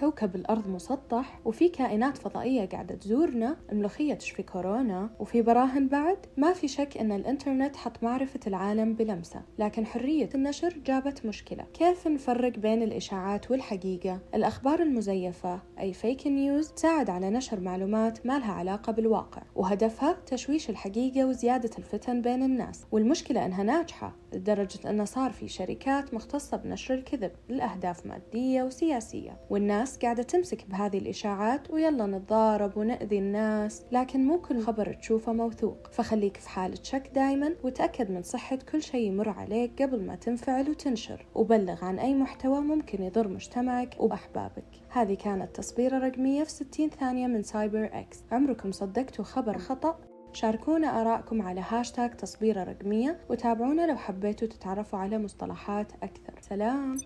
كوكب الأرض مسطح وفي كائنات فضائية قاعدة تزورنا الملوخية تشفي كورونا وفي براهن بعد ما في شك أن الإنترنت حط معرفة العالم بلمسة لكن حرية النشر جابت مشكلة. كيف نفرق بين الإشاعات والحقيقة؟ الأخبار المزيفة أي فيك نيوز تساعد على نشر معلومات ما لها علاقة بالواقع وهدفها تشويش الحقيقة وزيادة الفتن بين الناس. والمشكلة أنها ناجحة لدرجة أنه صار في شركات مختصة بنشر الكذب لأهداف مادية وسياسية. والناس قاعدة تمسك بهذه الإشاعات ويلا نتضارب ونأذي الناس لكن مو كل خبر تشوفه موثوق. فخليك في حالة شك دايما وتأكد من صحة كل شيء يمر عليك قبل ما تنفعل وتنشر. وبلغ عن أي محتوى ممكن يضر مجتمعك وأحبابك. هذه كانت تصبيرة رقمية في 60 ثانية من CyberX. عمركم صدقتوا خبر خطأ؟ شاركونا آراءكم على هاشتاج تصبيرة رقمية وتابعونا لو حبيتوا تتعرفوا على مصطلحات أكثر. سلام!